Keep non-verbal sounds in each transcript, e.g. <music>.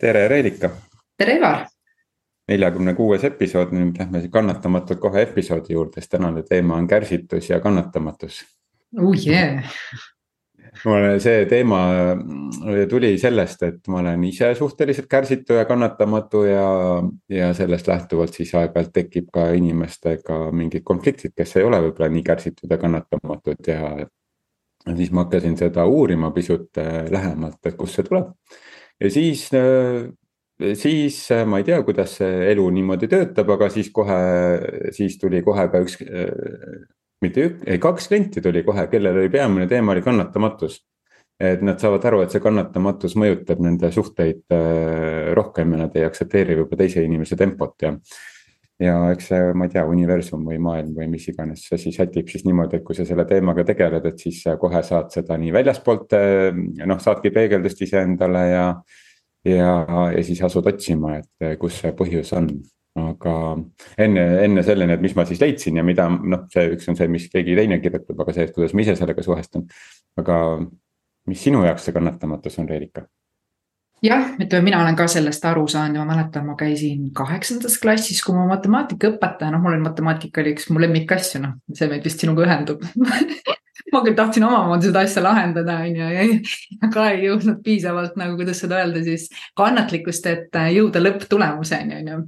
tere, Reelika. tere, Ivar. neljakümne kuues episood, nüüd lähme kannatamatult kohe episoodi juurde, sest tänane teema on kärsitus ja kannatamatus. oh yeah. mul see teema tuli sellest, et ma olen ise suhteliselt kärsitu ja kannatamatu ja, ja sellest lähtuvalt siis aeg-ajalt tekib ka inimestega mingid konfliktid, kes ei ole võib-olla nii kärsitud ja kannatamatud ja. siis ma hakkasin seda uurima pisut lähemalt, et kust see tuleb ja siis, äh, siis äh, ma ei tea, kuidas see elu niimoodi töötab, aga siis kohe, siis tuli kohe ka üks, äh, mitte üks, ei kaks klienti tuli kohe, kellel oli peamine teema oli kannatamatus. et nad saavad aru, et see kannatamatus mõjutab nende suhteid rohkem ja nad ei aktsepteeri võib-olla teise inimese tempot ja ja eks see, ma ei tea, universum või maailm või mis iganes asi sätib siis niimoodi, et kui sa selle teemaga tegeled, et siis kohe saad seda nii väljaspoolt, noh, saadki peegeldust iseendale ja ja, ja siis asud otsima, et eh, kus see põhjus on. aga enne, enne selleni, et mis ma siis leidsin ja mida noh, see üks on see, mis keegi teine kirjutab, aga see, et kuidas ma ise sellega suhestun. aga mis sinu jaoks see kannatamatus on, Reelika? Jah, ütleme, mina olen ka sellest aru saanud ja ma mäletan, ma käisin kaheksandas klassis, kui mu matemaatikaõpetaja, noh, mul oli matemaatika oli üks mu lemmikasju, noh, see meid vist sinuga ühendub. <laughs> Ma küll tahtsin omamoodi seda asja lahendada, on ju, aga ei jõudnud piisavalt nagu, kuidas seda öelda siis, kannatlikkust, et jõuda lõpptulemuseni, on ju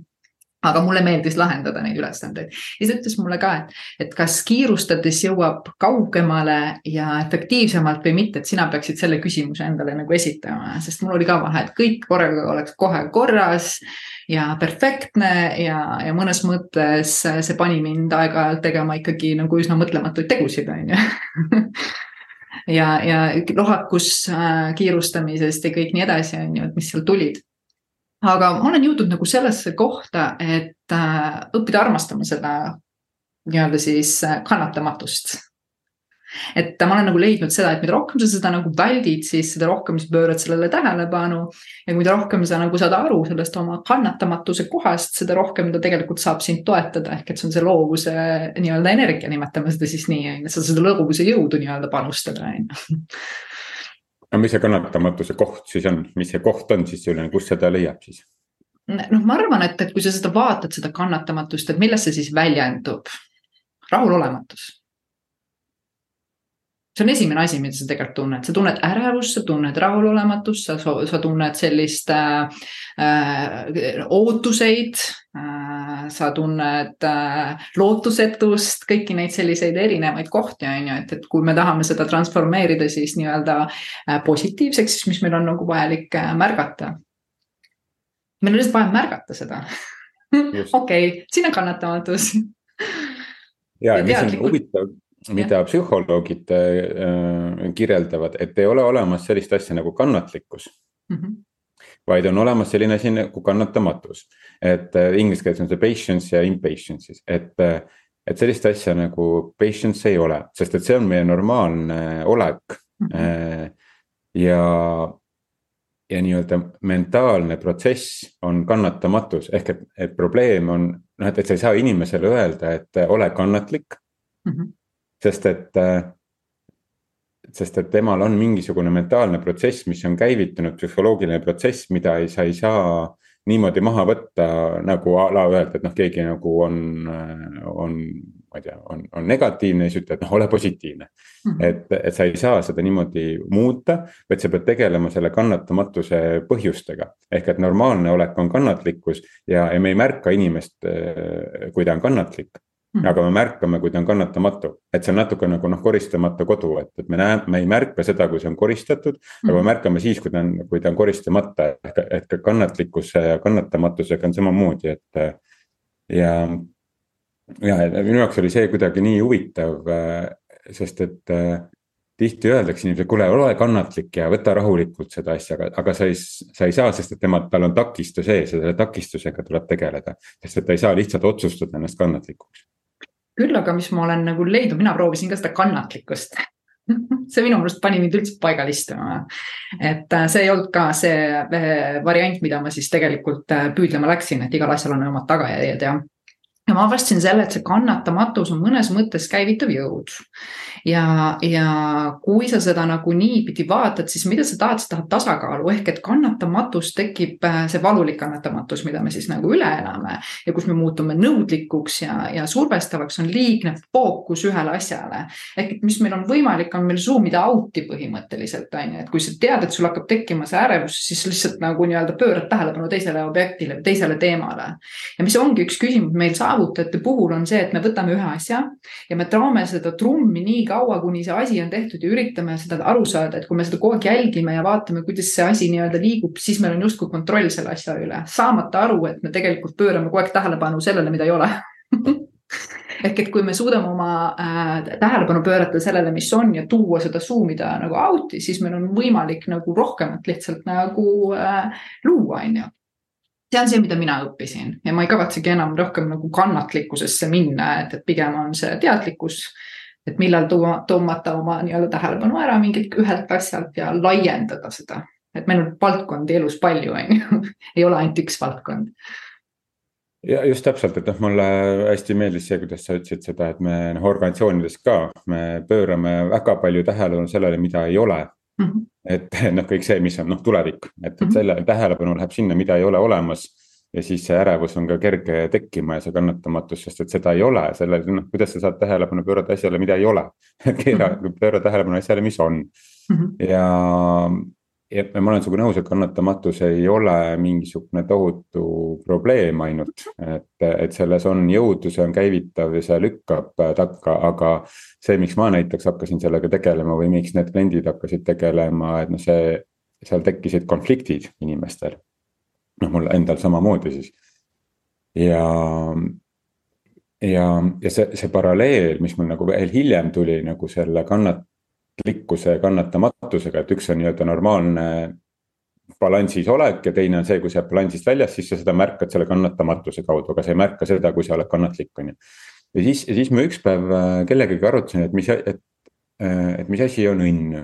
aga mulle meeldis lahendada neid ülesandeid. ja ta ütles mulle ka, et, et kas kiirustades jõuab kaugemale ja efektiivsemalt või mitte, et sina peaksid selle küsimuse endale nagu esitama, sest mul oli ka vahe, et kõik korraga oleks kohe korras ja perfektne ja, ja mõnes mõttes see pani mind aeg-ajalt tegema ikkagi nagu üsna mõtlematuid tegusid, on ju <laughs> ja, ja lohakus äh, kiirustamisest ja kõik nii edasi, on ju, et mis seal tulid. Aga ma olen jõudnud nagu sellesse kohta, et äh, õppida armastama seda nii-öelda siis äh, kannatamatust. Et ma olen nagu leidnud seda, et mida rohkem sa seda nagu väldid, siis seda rohkem sa pöörad sellele tähelepanu. ja mida rohkem sa nagu saad aru sellest oma kannatamatuse kohast, seda rohkem ta tegelikult saab sind toetada, ehk et see on see loovuse nii-öelda energia, nimetame seda siis nii, on ju, sa seda loovuse jõudu nii-öelda panustada, on ju <laughs> no mis see kannatamatuse koht siis on, mis see koht on siis selline, kus seda leiab siis? noh, ma arvan, et, et kui sa seda vaatad, seda kannatamatust, et milles see siis väljendub? rahulolematus see on esimene asi, mida sa tegelikult tunned, sa tunned ärevust, sa tunned rahulolematust, sa, sa tunned sellist äh, ootuseid äh,. sa tunned äh, lootusetust, kõiki neid selliseid erinevaid kohti, on ju, et, et kui me tahame seda transformeerida siis nii-öelda äh, positiivseks, siis mis meil on nagu vajalik äh, märgata. meil on lihtsalt vaja märgata seda. <laughs> okei siin on kannatamatus. ja, ja mis on huvitav mida ja. psühholoogid äh, kirjeldavad, et ei ole olemas sellist asja nagu kannatlikkus mm. -hmm. vaid on olemas selline asi nagu kannatamatus, et äh, inglise keeles on see patience ja impatience siis, et äh,. et sellist asja nagu patience ei ole, sest et see on meie normaalne olek mm. -hmm. ja, ja nii-öelda mentaalne protsess on kannatamatus, ehk et, et probleem on noh, et, et sa ei saa inimesele öelda, et ole kannatlik mm. -hmm sest et, äh, sest et temal on mingisugune mentaalne protsess, mis on käivitunud, psühholoogiline protsess, mida ei, sa ei saa niimoodi maha võtta nagu a la öelda, et noh, keegi nagu on, on, ma ei tea, on, on negatiivne ja siis ütled, noh, ole positiivne mm. -hmm. et, et sa ei saa seda niimoodi muuta, vaid sa pead tegelema selle kannatamatuse põhjustega. ehk et normaalne olek on kannatlikkus ja, ja me ei märka inimest, kui ta on kannatlik Mm. aga me märkame, kui ta on kannatamatu, et see on natuke nagu noh, koristamata kodu, et, et me näeme, me ei märka seda, kui see on koristatud. aga me mm. märkame siis, kui ta on, kui ta on koristamata, ehk, ehk kannatlikkuse ja kannatamatusega on samamoodi, et. ja, ja minu jaoks oli see kuidagi nii huvitav, sest et tihti öeldakse inimesele, kuule, ole kannatlik ja võta rahulikult seda asja, aga, aga sa ei, sa ei saa, sest et tema, tal on takistus ees ja selle takistusega tuleb tegeleda. sest et ta ei saa lihtsalt otsustada ennast kannatlikuks küll aga, mis ma olen nagu leidnud, mina proovisin ka seda kannatlikkust <laughs> see minu meelest pani mind üldse paigal istuma. et äh, see ei olnud ka see äh, variant, mida ma siis tegelikult äh, püüdlema läksin, et igal asjal on omad tagajärjed ja ja ma avastasin selle, et see kannatamatus on mõnes mõttes käivitav jõud. Ja, ja kui sa seda nagu niipidi vaatad, siis mida sa tahad, sa tahad tasakaalu ehk et kannatamatus tekib äh, see valulik kannatamatus, mida me siis nagu üle elame ja kus me muutume nõudlikuks ja, ja survestavaks, on liigne fookus ühele asjale. ehk et mis meil on võimalik, on meil zoom ida out'i põhimõtteliselt on ju, et kui sa tead, et sul hakkab tekkima see ärevus, siis lihtsalt nagu nii-öelda pöörad tähelepanu teisele objektile, teisele teemale. ja mis ongi üks küsimus meil saavutajate puhul on see, et me võtame ühe asja ja me traame seda trummi nii kaua, kuni see asi on tehtud ja üritame seda aru saada, et kui me seda kogu aeg jälgime ja vaatame, kuidas see asi nii-öelda liigub, siis meil on justkui kontroll selle asja üle, saamata aru, et me tegelikult pöörame kogu aeg tähelepanu sellele, mida ei ole <laughs> ehk et kui me suudame oma äh, tähelepanu pöörata sellele, mis on ja tuua seda zoom ida nagu out'i, siis meil on võimalik nagu rohkemat lihtsalt nagu äh, luua, on ju see on see, mida mina õppisin ja ma ei kavatsegi enam rohkem nagu kannatlikkusesse minna, et, et pigem on see teadlikkus. Et millal tuua, tõmmata oma nii-öelda tähelepanu ära mingilt ühelt asjalt ja laiendada seda, et meil on valdkondi elus palju, on ju, <laughs> ei ole ainult üks valdkond ja just täpselt, et noh, mulle hästi meeldis see, kuidas sa ütlesid seda, et me noh, organisatsioonides ka, me pöörame väga palju tähelepanu sellele, mida ei ole mm. -hmm. et <laughs> noh, kõik see, mis on noh, tulevik, et, et mhm. selle tähelepanu läheb sinna, mida ei ole olemas. Ja siis see ärevus on ka kerge tekkima ja see kannatamatus, sest et seda ei ole, selle noh, kuidas sa saad tähelepanu pöörata asjale, mida ei ole <laughs> keera -hmm. pööra tähelepanu asjale, mis on mm. -hmm. ja ja ma olen sinuga nõus, et kannatamatus ei ole mingisugune tohutu probleem ainult, et, et selles on jõudu, see on käivitav ja see lükkab takka, aga. see, miks ma näiteks hakkasin sellega tegelema või miks need kliendid hakkasid tegelema, et noh, see, seal tekkisid konfliktid inimestel. Noh, mul endal samamoodi siis ja ja, ja see, see paralleel, mis mul nagu veel hiljem tuli nagu selle kannat-, likkuse ja kannatamatusega, et üks on nii-öelda normaalne balansis olek ja teine on see, kui sa jääd balansist väljas, siis sa seda märkad selle kannatamatuse kaudu, aga sa ei märka seda, kui sa oled kannatlik, on ju. ja siis, siis ma üks päev äh, kellegagi arutasin, et mis, et, äh, et mis asi on õnn.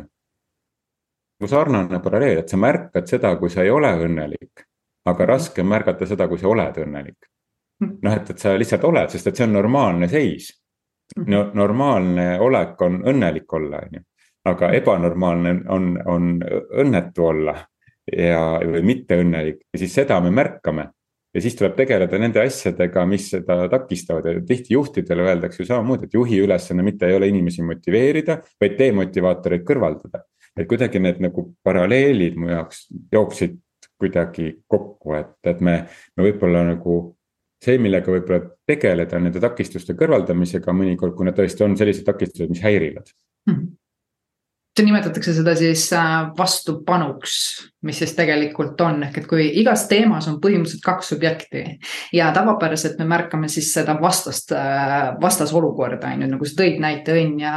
nagu sarnane paralleel, et sa märkad seda, kui sa ei ole õnnelik, aga raske on märgata seda, kui sa oled õnnelik. noh, et, et sa lihtsalt oled, sest et see on normaalne seis no normaalne olek on õnnelik olla, on ju aga ebanormaalne on, on õnnetu olla ja, või mitteõnnelik ja siis seda me märkame. ja siis tuleb tegeleda nende asjadega, mis seda takistavad ja tihti juhtidele öeldakse ju samamoodi, et juhi ülesanne mitte ei ole inimesi motiveerida, vaid demotivaatoreid kõrvaldada. et kuidagi need nagu paralleelid mu jaoks jooksid kuidagi kokku, et, et me, me võib-olla nagu see, millega võib-olla tegeleda nende takistuste kõrvaldamisega mõnikord, kui nad tõesti on sellised takistused, mis häirivad mm. -hmm nimetatakse seda siis äh, vastupanuks, mis siis tegelikult on, ehk et kui igas teemas on põhimõtteliselt kaks subjekti ja tavapäraselt me märkame siis seda vastast, äh, vastasolukorda on ju, nagu sa tõid näite õnn ja,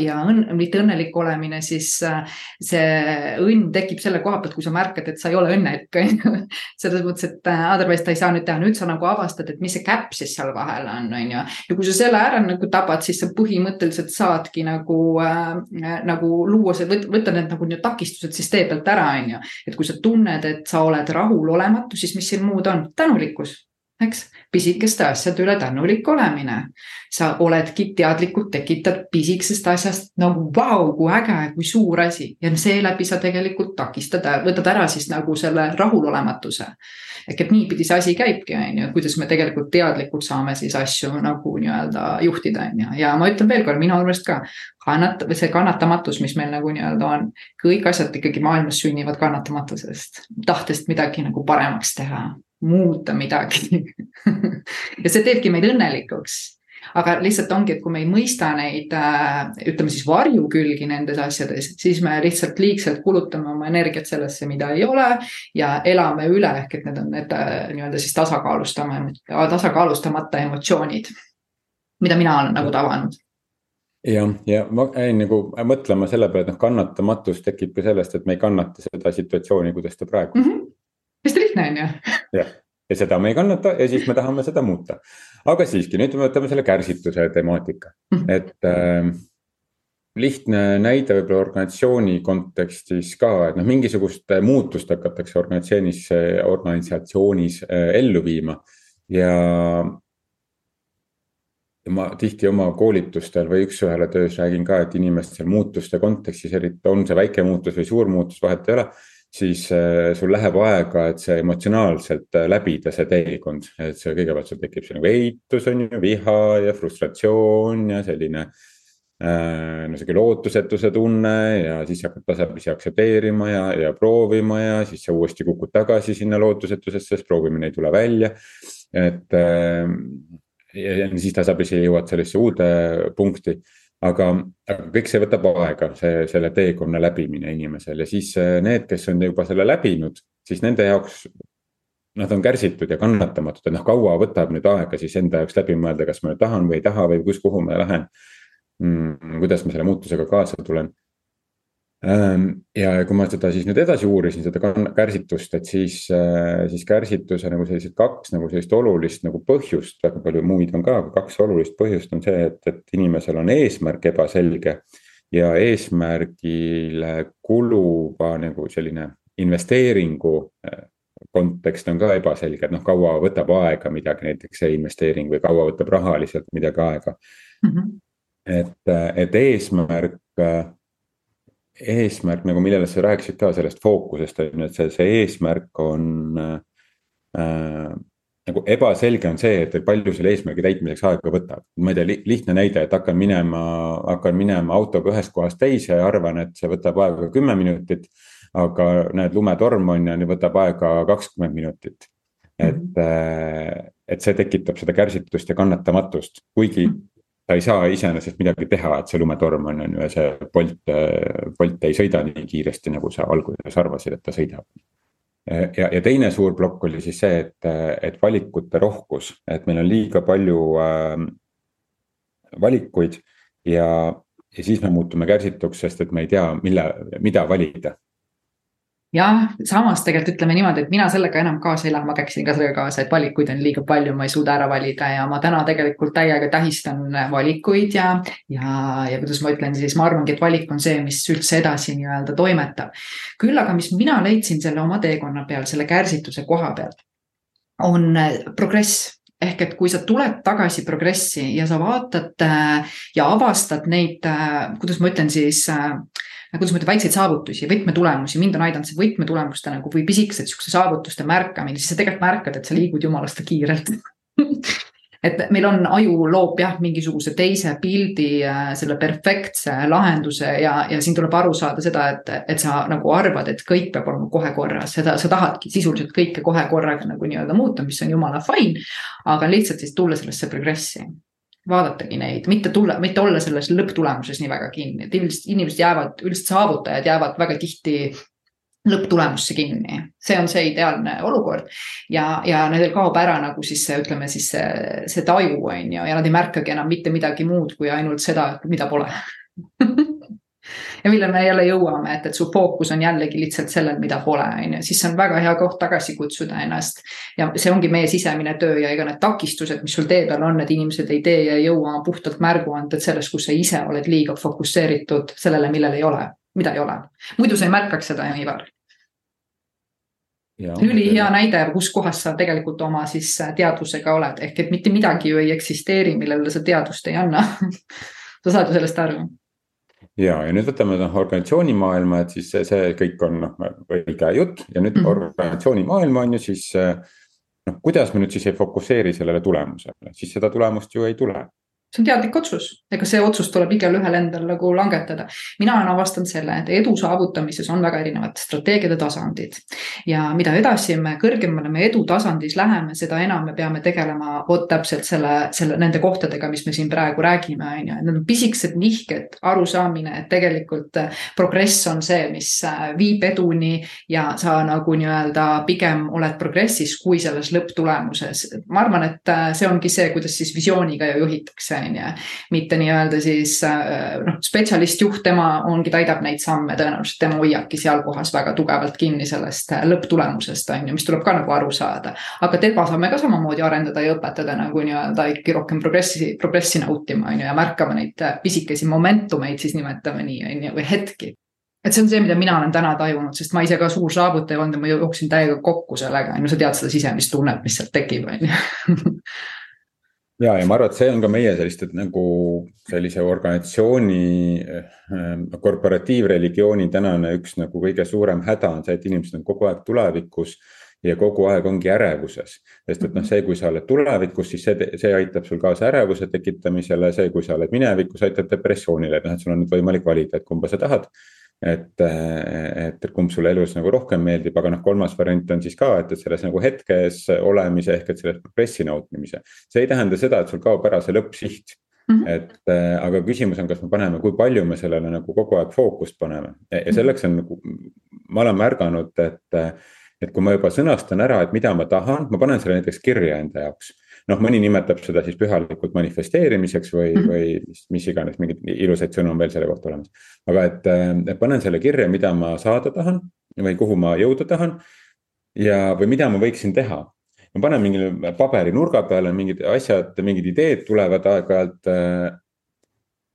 ja õnn, mitte õnnelik olemine, siis äh, see õnn tekib selle koha pealt, kui sa märkad, et sa ei ole õnnelik on ju. <laughs> selles mõttes, et otherwise ta ei saa nüüd teha, nüüd sa nagu avastad, et mis see käpp siis seal vahel on, on ju. ja kui sa selle ära nagu tabad, siis sa põhimõtteliselt saadki nagu äh,, nagu luua see, võtta need nagu need takistused siis tee pealt ära, on ju. et kui sa tunned, et sa oled rahulolematu, siis mis siin muud on, tänulikkus, eks, pisikeste asjade üle tänulik olemine. sa oledki teadlikult tekitad pisikesest asjast nagu vau, kui äge, kui suur asi. Ja seeläbi sa tegelikult takistad, võtad ära siis nagu selle rahulolematuse. Ehk et niipidi see asi käibki, on ju, kuidas me tegelikult teadlikult saame siis asju nagu nii-öelda juhtida, on ju, ja ma ütlen veelkord, minu arust ka kannat-, või see kannatamatus, mis meil nagu nii-öelda on, kõik asjad ikkagi maailmas sünnivad kannatamatusest, tahtest midagi nagu paremaks teha, muuta midagi ja see teebki meid õnnelikuks aga lihtsalt ongi, et kui me ei mõista neid, äh, ütleme siis varjukülgi nendes asjades, siis me lihtsalt liigselt kulutame oma energiat sellesse, mida ei ole ja elame üle, ehk et need on need äh, nii-öelda siis tasakaalustame, tasakaalustamata emotsioonid, mida mina olen nagu tabanud jah, ja ma jäin nagu mõtlema selle peale, et noh, kannatamatus tekib ka sellest, et me ei kannata seda situatsiooni, kuidas ta praegu mm. -hmm. Hästi lihtne on ju. jah, ja seda me ei kannata ja siis me tahame seda muuta. aga siiski, nüüd me võtame selle kärsituse temaatika mm, -hmm. et äh, lihtne näide võib-olla organisatsiooni kontekstis ka, et noh, mingisugust muutust hakatakse organisatsioonis, organisatsioonis äh, ellu viima ja ma tihti oma koolitustel või üks-ühele töös räägin ka, et inimestel muutuste kontekstis, eriti on see väike muutus või suur muutus, vahet ei ole. Siis äh, sul läheb aega, et see emotsionaalselt äh, läbida see teekond, et see kõigepealt sul tekib see nagu eitus on ju, viha ja frustratsioon ja selline äh,. no sihuke lootusetuse tunne ja siis hakkad tasapisi aktsepteerima ja, ja proovima ja siis sa uuesti kukud tagasi sinna lootusetusesse, sest proovimine ei tule välja. et äh, ja siis tasapisi jõuad sellisesse uude punkti. Aga, aga kõik see võtab aega, see, selle teekonna läbimine inimesel ja siis äh, need, kes on juba selle läbinud, siis nende jaoks. Nad on kärsitud ja kannatamatud, et noh, kaua võtab nüüd aega siis enda jaoks läbi mõelda, kas ma nüüd tahan või ei taha või kus, kuhu ma lähen mm,. kuidas ma selle muutusega kaasa tulen ja kui ma seda siis nüüd edasi uurisin, seda kärsitust, et siis, äh, siis kärsituse nagu sellised kaks nagu sellist olulist nagu põhjust, väga palju muid on ka, aga kaks olulist põhjust on see, et, et inimesel on eesmärk ebaselge. ja eesmärgile kuluva nagu selline investeeringu äh, kontekst on ka ebaselge, et noh, kaua võtab aega midagi, näiteks see investeering või kaua võtab rahaliselt midagi aega mm. -hmm. et, äh, et eesmärk eesmärk nagu, millele sa rääkisid ka sellest fookusest on ju, et see, see eesmärk on äh,. nagu ebaselge on see, et palju selle eesmärgi täitmiseks aega võtab. ma ei tea, lihtne näide, et hakkan minema, hakkan minema autoga ühest kohast teise ja arvan, et see võtab aega kümme minutit. aga näed, lumetorm on ja võtab aega kakskümmend minutit. et mm, -hmm. et see tekitab seda kärsitust ja kannatamatust, kuigi ta ei saa iseenesest midagi teha, et see lumetorm on, on ju, ja see Bolt, Bolt ei sõida nii kiiresti, nagu sa alguses arvasid, et ta sõidab. ja, ja teine suur plokk oli siis see, et, et valikute rohkus, et meil on liiga palju äh, valikuid ja, ja siis me muutume kärsituks, sest et me ei tea, mille, mida valida jah, samas tegelikult ütleme niimoodi, et mina sellega enam kaasa ei lähe, ma käiksin ka sellega kaasa, et valikuid on liiga palju, ma ei suuda ära valida ja ma täna tegelikult täiega tähistan valikuid ja. ja, ja kuidas ma ütlen siis, ma arvangi, et valik on see, mis üldse edasi nii-öelda toimetab. küll aga, mis mina leidsin selle oma teekonna peal, selle kärsituse koha pealt, on progress ehk et kui sa tuled tagasi progressi ja sa vaatad äh, ja avastad neid, äh, kuidas ma ütlen siis kuidas ma ütlen, väikseid saavutusi, võtmetulemusi, mind on aidanud see võtmetulemuste nagu või pisikesed siukeste saavutuste märkamine, siis sa tegelikult märkad, et sa liigud jumalast kiirelt. <laughs> Et meil on, aju loob jah, mingisuguse teise pildi, äh, selle perfektse lahenduse ja, ja siin tuleb aru saada seda, et, et sa nagu arvad, et kõik peab olema kohe korras, seda, sa tahadki sisuliselt kõike kohe korraga nagu nii-öelda muuta, mis on jumala fine. aga lihtsalt siis tulla sellesse progressi vaadatagi neid, mitte tulla, mitte olla selles lõpptulemuses nii väga kinni, et üldiselt inimesed jäävad, üldiselt saavutajad jäävad väga tihti lõpptulemusse kinni, see on see ideaalne olukord. ja, ja nendel kaob ära nagu siis see, ütleme siis see, see taju on ju, ja nad ei märkagi enam mitte midagi muud kui ainult seda, mida pole <laughs> ja millal me jälle jõuame, et, et su fookus on jällegi lihtsalt sellel, mida pole, on ju, siis see on väga hea koht tagasi kutsuda ennast. ja see ongi meie sisemine töö ja ega need takistused, mis sul tee peal on, et inimesed ei tee ja ei jõua puhtalt märguanded sellest, kus sa ise oled liiga fokusseeritud sellele, millel ei ole, mida ei ole. muidu sa ei märkaks seda ju, Ivar. Ülihea näide, kus kohas sa tegelikult oma siis teadvusega oled, ehk et mitte midagi ju ei eksisteeri, millele sa teadvust ei anna. <laughs> Sa saad ju sellest aru ja, ja nüüd võtame noh organisatsiooni maailma, et siis see, see kõik on noh õige jutt ja nüüd mm -hmm. organisatsiooni maailm on ju siis. noh, kuidas me nüüd siis ei fokusseeri sellele tulemusele, siis seda tulemust ju ei tule see on teadlik otsus, ega see otsus tuleb igalühel endal nagu langetada. mina olen avastanud selle, et edu saavutamises on väga erinevad strateegiad ja tasandid. ja mida edasi me kõrgemale me edu tasandis läheme, seda enam me peame tegelema vot täpselt selle, selle, nende kohtadega, mis me siin praegu räägime, on ju, et need on pisikesed nihked, arusaamine, et tegelikult progress on see, mis viib eduni ja sa nagu nii-öelda pigem oled progressis kui selles lõpptulemuses. ma arvan, et see ongi see, kuidas siis visiooniga ju juhitakse on ju. mitte nii-öelda siis äh, noh, spetsialist, juht, tema ongi, täidab neid samme, tõenäoliselt tema hoiabki seal kohas väga tugevalt kinni sellest äh, lõpptulemusest on ju, mis tuleb ka nagu aru saada. aga teda saame ka samamoodi arendada ja õpetada nagu nii-öelda ikkagi rohkem progressi, progressi nautima on ju ja märkama neid äh, pisikesi momentumeid siis nimetame nii on ju, või hetki et see on see, mida mina olen täna tajunud, sest ma ise ka suur saavutaja olnud ja ma jooksin täiega kokku sellega, on ju, sa tead seda sisemist tunnet, mis sealt tekib, on ju <laughs> ja, ja ma arvan, et see on ka meie selliste nagu sellise organisatsiooni äh, korporatiivreligiooni tänane üks nagu kõige suurem häda on see, et inimesed on kogu aeg tulevikus ja kogu aeg ongi ärevuses. sest et noh, see, kui sa oled tulevikus, siis see, see aitab sul kaasa ärevuse tekitamisele, see, kui sa oled minevikus, aitab depressioonile, et noh, et sul on nüüd võimalik valida, et kumba sa tahad et, et kumb sulle elus nagu rohkem meeldib, aga noh, kolmas variant on siis ka, et, et selles nagu hetkes olemise ehk et selles progressi nautimise. see ei tähenda seda, et sul kaob ära see lõppsiht Mm -hmm. et äh, aga küsimus on, kas me paneme, kui palju me sellele nagu kogu aeg fookust paneme ja selleks on nagu, ma olen märganud, et. et kui ma juba sõnastan ära, et mida ma tahan, ma panen selle näiteks kirja enda jaoks noh, mõni nimetab seda siis pühalikult manifesteerimiseks või mm, -hmm. või mis, mis iganes, mingeid ilusaid sõnu on veel selle kohta olemas. aga et, et panen selle kirja, mida ma saada tahan või kuhu ma jõuda tahan. ja, või mida ma võiksin teha. ma panen mingile paberi nurga peale mingid asjad, mingid ideed tulevad aeg-ajalt.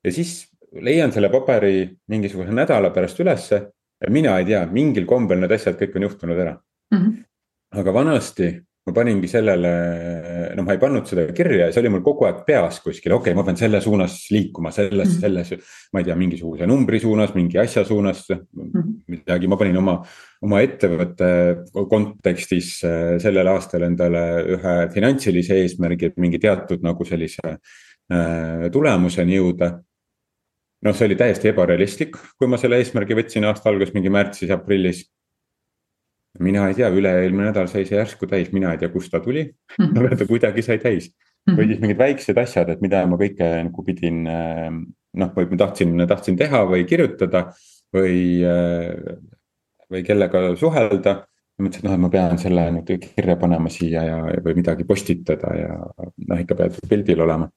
ja siis leian selle paberi mingisuguse nädala pärast ülesse. mina ei tea, mingil kombel need asjad kõik on juhtunud ära mm. -hmm. aga vanasti ma paningi sellele, no ma ei pannud seda kirja ja see oli mul kogu aeg peas kuskil, okei okay,, ma pean selle suunas liikuma, selles mm, -hmm. selles. ma ei tea, mingisuguse numbri suunas, mingi asja suunas mm, -hmm. midagi, ma panin oma, oma ettevõtte kontekstis äh, sellel aastal endale ühe finantsilise eesmärgi, et mingi teatud nagu sellise äh, tulemuseni jõuda noh, see oli täiesti ebarealistlik, kui ma selle eesmärgi võtsin aasta alguses mingi märtsis-aprillis mina ei tea, üle-eelmine nädal sai see järsku täis, mina ei tea, kust ta tuli mm, -hmm. aga ta kuidagi sai täis. Mhm. või siis mingid väiksed asjad, et mida ma kõike nagu pidin noh, või ma tahtsin, tahtsin teha või kirjutada või, või kellega suhelda. mõtlesin, et noh, et ma pean selle nüüd kirja panema siia ja, või midagi postitada ja noh, ikka peab pildil olema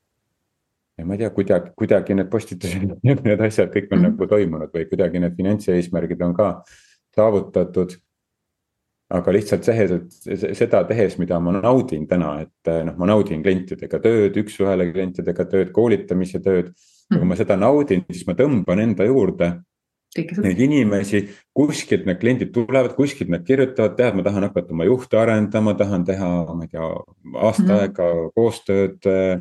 ja ma ei tea, kuidagi, kuidagi need postitused, <laughs> need asjad kõik on mm -hmm. nagu toimunud või kuidagi need finantseesmärgid on ka saavutatud aga lihtsalt see, et seda tehes, mida ma naudin täna, et eh, noh, ma naudin klientidega tööd, üks-ühele klientidega tööd, koolitamise tööd. ja kui ma seda naudin, siis ma tõmban enda juurde neid inimesi, kuskilt need kliendid tulevad, kuskilt nad kirjutavad, tead, ma tahan hakata oma juhte arendama, tahan teha, ma ei tea, aasta mm -hmm. aega koostööd äh,.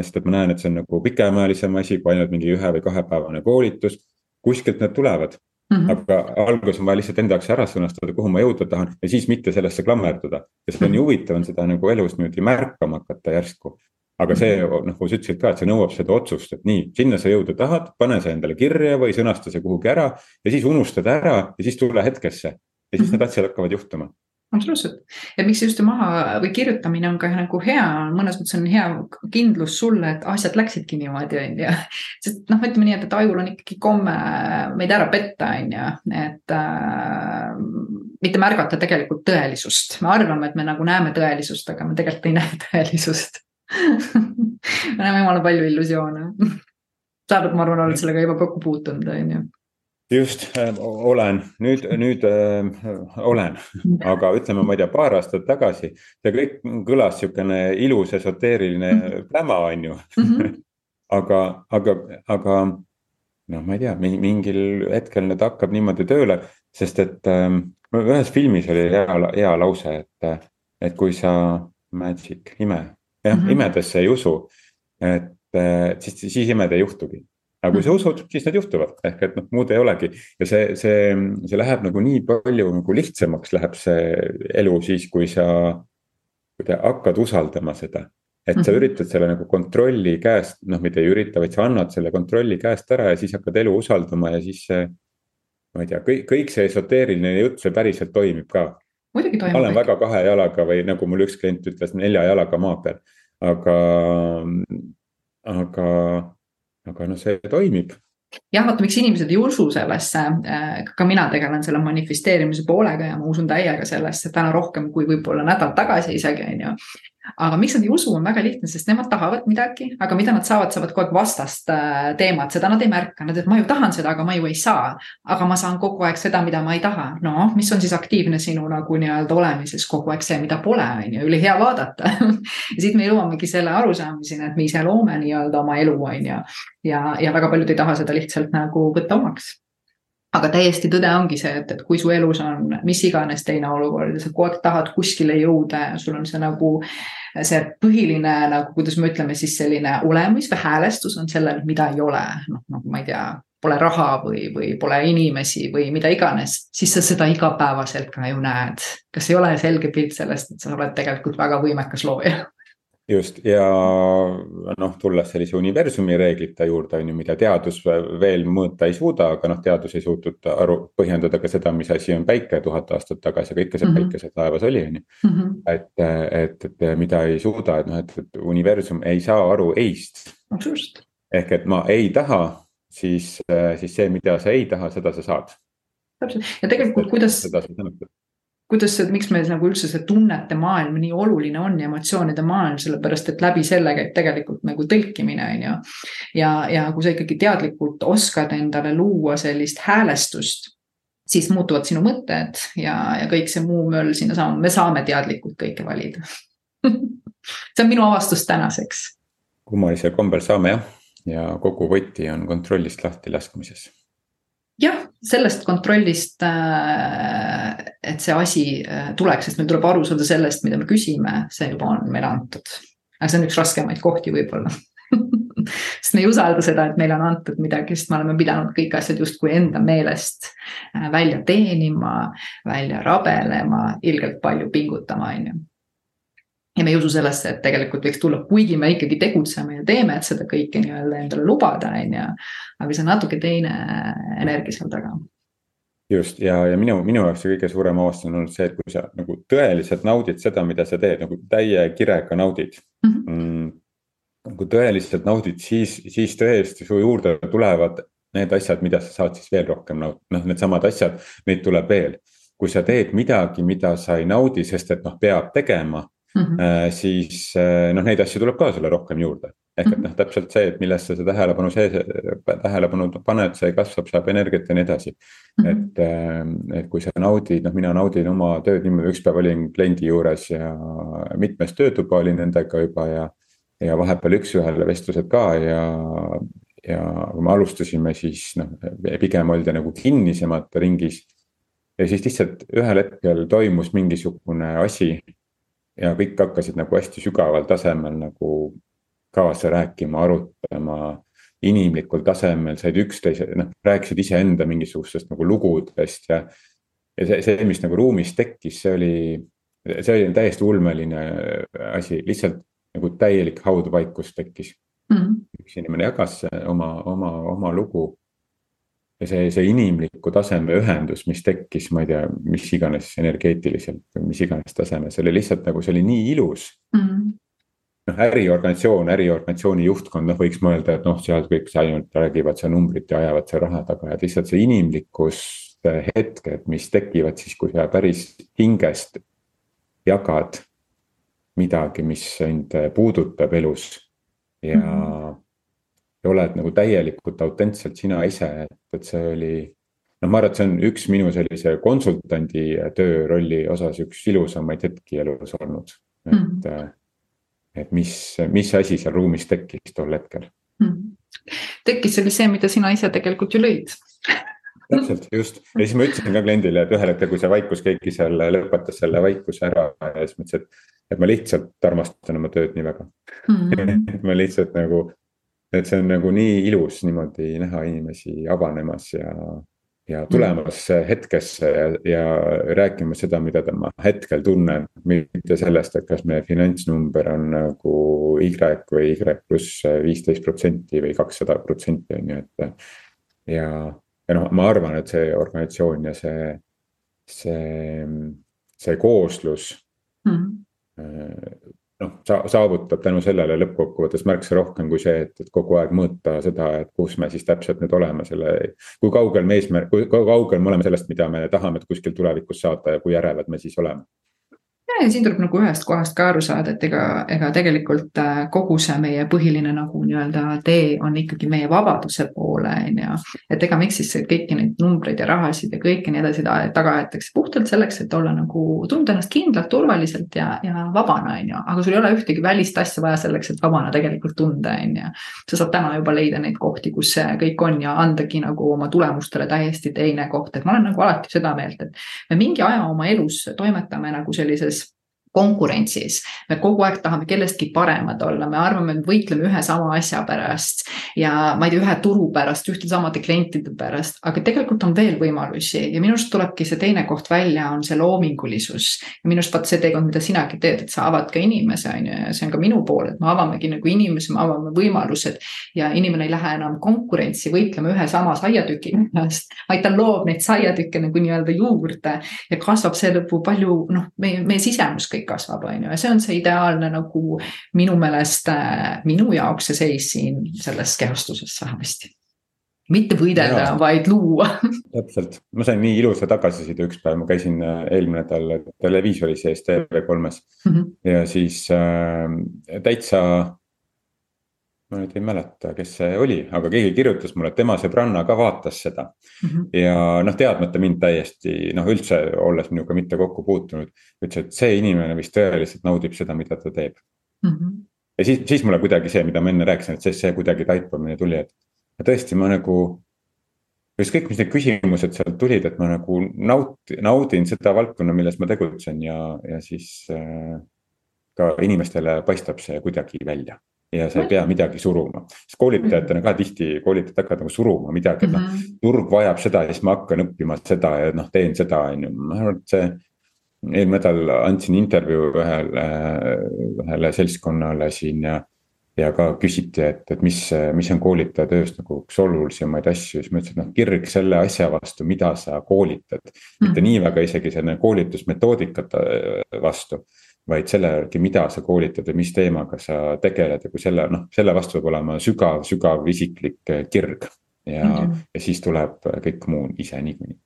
sest et ma näen, et see on nagu pikemaajalisem asi kui ainult mingi ühe või kahepäevane koolitus. kuskilt need tulevad Mm -hmm. aga alguses on vaja lihtsalt enda jaoks ära sõnastada, kuhu ma jõuda tahan ja siis mitte sellesse klammerduda. ja see on nii huvitav on seda nagu elus niimoodi märkama hakata järsku. aga see noh, nagu sa ütlesid ka, et see nõuab seda otsust, et nii, sinna sa jõuda tahad, pane see endale kirja või sõnasta see kuhugi ära ja siis unustada ära ja siis tule hetkesse. ja siis -hmm. need asjad hakkavad juhtuma absoluutselt. Ja miks just maha või kirjutamine on ka nagu hea, mõnes mõttes on hea kindlus sulle, et asjad läksidki niimoodi, on ju. sest noh, ütleme nii, et, et ajul on ikkagi komme meid ära petta, on ju, et äh, mitte märgata tegelikult tõelisust. me arvame, et me nagu näeme tõelisust, aga me tegelikult ei näe <laughs> tõelisust. Me näeme jumala palju illusioone. Sa oled, ma arvan, oled sellega juba kokku puutunud, on ju just äh,, olen nüüd, nüüd äh, olen, aga ütleme, ma ei tea, paar aastat tagasi see kõik kõlas sihukene ilus esoteeriline mhm. pläma, on ju mm. -hmm. <laughs> aga, aga, aga noh, ma ei tea, mingil hetkel nüüd hakkab niimoodi tööle, sest et äh, ühes filmis oli hea, hea lause, et, et kui sa magic, ime, jah mm -hmm. imedesse ei usu, et äh, siis, siis imed ei juhtugi aga kui sa mhm. usud, siis need juhtuvad, ehk et noh, muud ei olegi. ja see, see, see läheb nagu nii palju nagu lihtsamaks läheb see elu siis, kui sa, kui sa hakkad usaldama seda. et sa mhm. üritad selle nagu kontrolli käest, noh, mitte ei ürita, vaid sa annad selle kontrolli käest ära ja siis hakkad elu usaldama ja siis see. ma ei tea, kõik, kõik see esoteeriline jutt, see päriselt toimib ka. ma olen väga kahe jalaga või nagu mul üks klient ütles, nelja jalaga maa peal, aga, aga aga noh, see toimib. Jah, vaata, miks inimesed ei usu sellesse, äh, ka mina tegelen selle manifesteerimise poolega ja ma usun täiega sellesse täna rohkem kui võib-olla nädal tagasi isegi, on ju aga miks nad ei usu, on väga lihtne, sest nemad tahavad midagi, aga mida nad saavad, saavad kogu aeg vastast äh, teemat, seda nad ei märka, nad ütlevad, ma ju tahan seda, aga ma ju ei saa. aga ma saan kogu aeg seda, mida ma ei taha. no mis on siis aktiivne sinu nagu nii-öelda olemises kogu aeg see, mida pole, on ju, ülihea vaadata <laughs> ja siit me jõuamegi selle arusaamiseni, et me ise loome nii-öelda oma elu, on ju. ja, ja väga paljud ei taha seda lihtsalt nagu võtta omaks aga täiesti tõde ongi see, et, et kui su elus on mis iganes teine olukord ja sa kogu aeg tahad kuskile jõuda ja sul on see nagu see põhiline nagu, kuidas me ütleme siis selline olemus või häälestus on sellel, mida ei ole, noh nagu ma ei tea, pole raha või, või pole inimesi või mida iganes, siis sa seda igapäevaselt ka ju näed. kas ei ole selge pilt sellest, et sa oled tegelikult väga võimekas looja? Just ja noh, tulles sellise universumi reeglite juurde on ju, mida teadus veel mõõta ei suuda, aga noh, teadus ei suutnud aru, põhjendada ka seda, mis asi on päike tuhat aastat tagasi, aga ikka see mm -hmm. päike seal taevas oli, on ju. Mhm. et, et, et mida ei suuda, et noh, et, et universum ei saa aru ei-st. ehk et ma ei taha, siis, siis see, mida sa ei taha, seda sa saad. täpselt ja tegelikult kuidas. seda sa tänad kuidas see, miks meil nagu üldse see tunnete maailm nii oluline on ja emotsioonide maailm, sellepärast et läbi selle käib tegelikult nagu tõlkimine, on ju. ja, ja kui sa ikkagi teadlikult oskad endale luua sellist häälestust, siis muutuvad sinu mõtted ja, ja kõik see muu möll sinna saama, me saame teadlikult kõike valida <laughs> see on minu avastus tänaseks. kummalisel kombel saame jah, ja kogu võti on kontrollist lahti laskmises jah, sellest kontrollist, äh, et see asi äh, tuleks, sest meil tuleb aru saada sellest, mida me küsime, see juba on meile antud. aga see on üks raskemaid kohti võib-olla <laughs> sest me ei usalda seda, et meile on antud midagi, sest me oleme pidanud kõik asjad justkui enda meelest äh, välja teenima, välja rabelema, ilgelt palju pingutama, on ju ja me ei usu sellesse, et tegelikult võiks tulla, kuigi me ikkagi tegutseme ja teeme, et seda kõike nii-öelda endale lubada, on ju. aga see on natuke teine energia seal taga. just ja, ja minu, minu jaoks see kõige suurem avastus on olnud see, et kui sa nagu tõeliselt naudid seda, mida sa teed, nagu täie kirega naudid mhm. mm. -hmm. kui tõeliselt naudid, siis, siis tõesti su juurde tulevad need asjad, mida sa saad siis veel rohkem nautida, noh, needsamad asjad, neid tuleb veel. kui sa teed midagi, mida sa ei naudi, sest et noh, peab tegema mm, -hmm. siis äh, noh, neid asju tuleb ka sulle rohkem juurde. ehk et noh, mhm. täpselt see, et millesse sa tähelepanu sees, tähelepanu paned, see kasvab, saab energiat ja nii edasi mm. -hmm. et, äh, et kui sa naudid, noh, mina naudin oma tööd niimoodi, üks päev olin kliendi juures ja mitmes töötuba olin nendega juba ja. ja vahepeal üks-ühele vestlused ka ja, ja kui me alustasime, siis noh, pigem oldi nagu kinnisemate ringis ja siis lihtsalt ühel hetkel toimus mingisugune asi, ja kõik hakkasid nagu hästi sügaval tasemel nagu kaasa rääkima, arutama. inimlikul tasemel said üksteise, noh rääkisid iseenda mingisugustest nagu lugudest ja. ja see, see, mis nagu ruumis tekkis, see oli, see oli täiesti ulmeline asi, lihtsalt nagu täielik haudvaikus tekkis mm. üks inimene jagas oma, oma, oma lugu ja see, see inimliku taseme ühendus, mis tekkis, ma ei tea, mis iganes energeetiliselt või mis iganes tasemel, see oli lihtsalt nagu, see oli nii ilus mm. -hmm noh, äriorganisatsioon, äriorganisatsiooni juhtkond, noh, võiks mõelda, et noh, seal kõik ainult räägivad seal numbrit ja ajavad seal raha taga, et lihtsalt see inimlikkust hetked, mis tekivad siis, kui sa päris hingest jagad midagi, mis sind puudutab elus ja mm. -hmm ja oled nagu täielikult autentselt sina ise, et, et see oli. noh, ma arvan, et see on üks minu sellise konsultandi töörolli osas üks ilusamaid hetki elus olnud, et mm. -hmm. et mis, mis asi seal ruumis tekkis tol hetkel mm. tekkis, see oli see, mida sina ise tegelikult ju lõid täpselt, just ja siis ma ütlesin ka kliendile, et ühel hetkel, kui see vaikus keegi seal lõpetas selle vaikuse ära ja siis ma ütlesin, et. et ma lihtsalt armastan oma tööd nii väga mm. <laughs> -hmm. ma lihtsalt nagu et see on nagu nii ilus niimoodi näha inimesi avanemas ja, ja tulemas hetkesse ja, ja rääkimas seda, mida ma hetkel tunnen. mitte sellest, et kas meie finantsnumber on nagu Y või Y pluss viisteist protsenti või kakssada protsenti on ju, et. ja, ja noh, ma arvan, et see organisatsioon ja see, see, see kooslus mm. -hmm noh, saavutab tänu sellele lõppkokkuvõttes märksa rohkem kui see, et, et kogu aeg mõõta seda, et kus me siis täpselt nüüd oleme selle. kui kaugel me eesmärk, kui kaugel me oleme sellest, mida me tahame kuskil tulevikus saada ja kui ärevad me siis oleme. Ja siin tuleb nagu ühest kohast ka aru saada, et ega, ega tegelikult äh, kogu see meie põhiline nagu nii-öelda tee on ikkagi meie vabaduse poole, on ju. et ega miks siis kõiki neid numbreid ja rahasid ja kõike nii edasi taga aetakse puhtalt selleks, et olla nagu, tunda ennast kindlalt, turvaliselt ja, ja vabana, on ju. aga sul ei ole ühtegi välist asja vaja selleks, et vabana tegelikult tunda, on ju. sa saad täna juba leida neid kohti, kus see kõik on ja andagi nagu oma tulemustele täiesti teine koht, et ma olen nagu alati seda meelt, et me mingi aja oma elus toimetame nagu sellises konkurentsis. me kogu aeg tahame kellestki paremad olla, me arvame, et võitleme ühe sama asja pärast ja ma ei tea, ühe turu pärast, ühte samade klientide pärast, aga tegelikult on veel võimalusi ja minu arust tulebki see teine koht välja, on see loomingulisus. ja minu arust vaata see teekond, mida sinagi teed, et sa avad ka inimese, on ju, ja see on ka minu pool, et me avamegi nagu inimesi, me avame võimalused ja inimene ei lähe enam konkurentsi võitlema ühe sama saiatüki pärast, vaid ta loob neid saiatükke nagu nii-öelda juurde ja kasvab seeläbi palju noh, meie, meie sisemus kõik kõik kasvab, on ju, ja see on see ideaalne nagu minu meelest äh, minu jaoks see seis siin selles kehastuses vähemasti. Mitte võidelda, vaid luua. <laughs> täpselt, ma sain nii ilusa tagasiside üks päev, ma käisin äh, eelmine nädal televiisori sees TV3-s mm -hmm. ja siis äh, täitsa ma nüüd ei mäleta, kes see oli, aga keegi kirjutas mulle, et tema sõbranna ka vaatas seda mm. -hmm. ja noh, teadmata mind täiesti noh, üldse olles minuga mitte kokku puutunud. ütles, et see inimene vist tõeliselt naudib seda, mida ta teeb mm. -hmm. ja siis, siis mulle kuidagi see, mida ma enne rääkisin, et see, see kuidagi taipamine tuli, et. tõesti, ma nagu. ükskõik, mis need küsimused sealt tulid, et ma nagu naut-, naudin seda valdkonna, milles ma tegutsen ja, ja siis äh, ka inimestele paistab see kuidagi välja ja sa ei pea midagi suruma. sest koolitajatena ka tihti koolitajad hakkavad nagu suruma midagi, et noh, mhm. turg vajab seda ja siis ma hakkan õppima seda ja noh, teen seda, on ju, ma arvan, et see. eelmine nädal andsin intervjuu ühele, ühele seltskonnale siin ja. ja ka küsiti, et, et mis, mis on koolitaja tööst nagu üks olulisemaid asju, siis ma ütlesin, et noh, kirg selle asja vastu, mida sa koolitad. mitte mm. nii väga isegi selle koolitusmetoodikate vastu vaid selle järgi, mida sa koolitad ja mis teemaga sa tegeled ja kui selle noh, selle vastu peab olema sügav, sügav isiklik eh, kirg. ja mm, -hmm. ja siis tuleb kõik muu ise niikuinii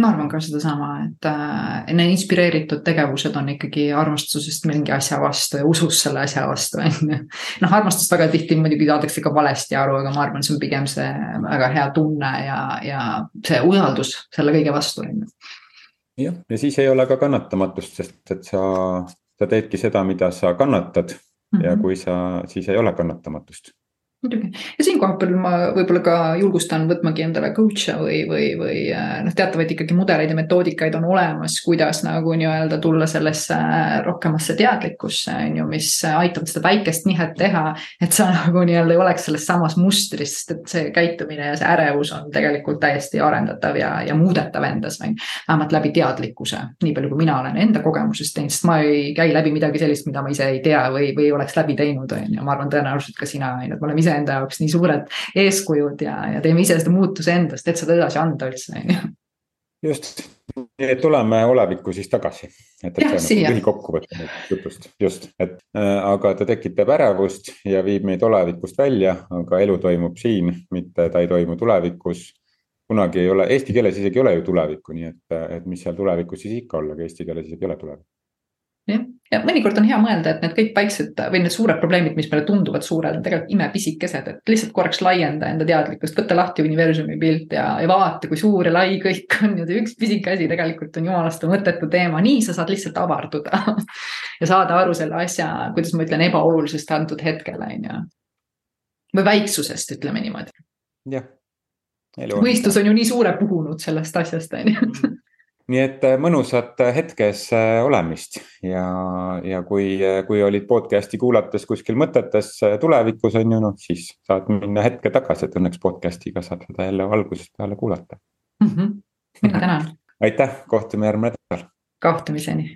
ma arvan ka sedasama, et äh, need inspireeritud tegevused on ikkagi armastusest mingi asja vastu ja usust selle asja vastu, <laughs> on ju. noh, armastust väga tihti muidugi saadakse ka valesti aru, aga ma arvan, see on pigem see väga hea tunne ja, ja see usaldus selle kõige vastu, on ju. jah, ja siis ei ole ka kannatamatust, sest et sa sa teedki seda, mida sa kannatad mm -hmm. ja mhm. kui sa, siis ei ole kannatamatust muidugi ja siin kohapeal ma võib-olla ka julgustan võtmagi endale coach'e või, või, või äh, noh, teatavaid ikkagi mudeleid ja metoodikaid on olemas, kuidas nagu nii-öelda tulla sellesse äh, rohkemasse teadlikkusse, on ju, mis aitavad seda väikest nihet teha. et sa <laughs> nagu nii-öelda ei oleks selles samas mustris, sest et see käitumine ja see ärevus on tegelikult täiesti arendatav ja, ja muudetav endas, on ju. vähemalt läbi teadlikkuse, nii palju kui mina olen enda kogemusest teinud, sest ma ei käi läbi midagi sellist, mida ma ise ei tea või, või oleks läbi teinud, on ju, ma arvan, tõenäoliselt ka sina, on ju, et me oleme ise enda jaoks nii suured eeskujud ja, ja teeme ise seda muutuse endast, et seda edasi anda üldse, on ju. just, nii et tuleme olevikku siis tagasi. et, et see on nagu lühikokkuvõte jutust, just, et äh, aga ta tekitab ärevust ja viib meid olevikust välja, aga elu toimub siin, mitte ta ei toimu tulevikus. Kunagi ei ole, eesti keeles isegi ei ole ju tulevikku, nii et, et mis seal tulevikus siis ikka olla, aga eesti keeles isegi ei ole tulevikku jah, ja mõnikord on hea mõelda, et need kõik väiksed või need suured probleemid, mis meile tunduvad suured, on tegelikult imepisikesed, et lihtsalt korraks laienda enda teadlikkust, võtta lahti universumi pilt ja, ja vaata, kui suur ja lai kõik on ja üks pisike asi tegelikult on jumalast mõttetu teema, nii sa saad lihtsalt avarduda <laughs> ja saada aru selle asja, kuidas ma ütlen, ebaolulisest antud hetkel, on ju. või väiksusest, ütleme niimoodi. jah. mõistus on ju nii suure puhunud sellest asjast, on ju mm nii et äh, mõnusat äh, hetkes äh, olemist ja, ja kui, kui olid podcast'i kuulates kuskil mõtetes tulevikus on ju noh, siis saad minna hetke tagasi, et õnneks podcast'iga saad seda jälle algusest peale kuulata mm. -hmm. mina tänan. aitäh, kohtume järgmine nädal. kohtumiseni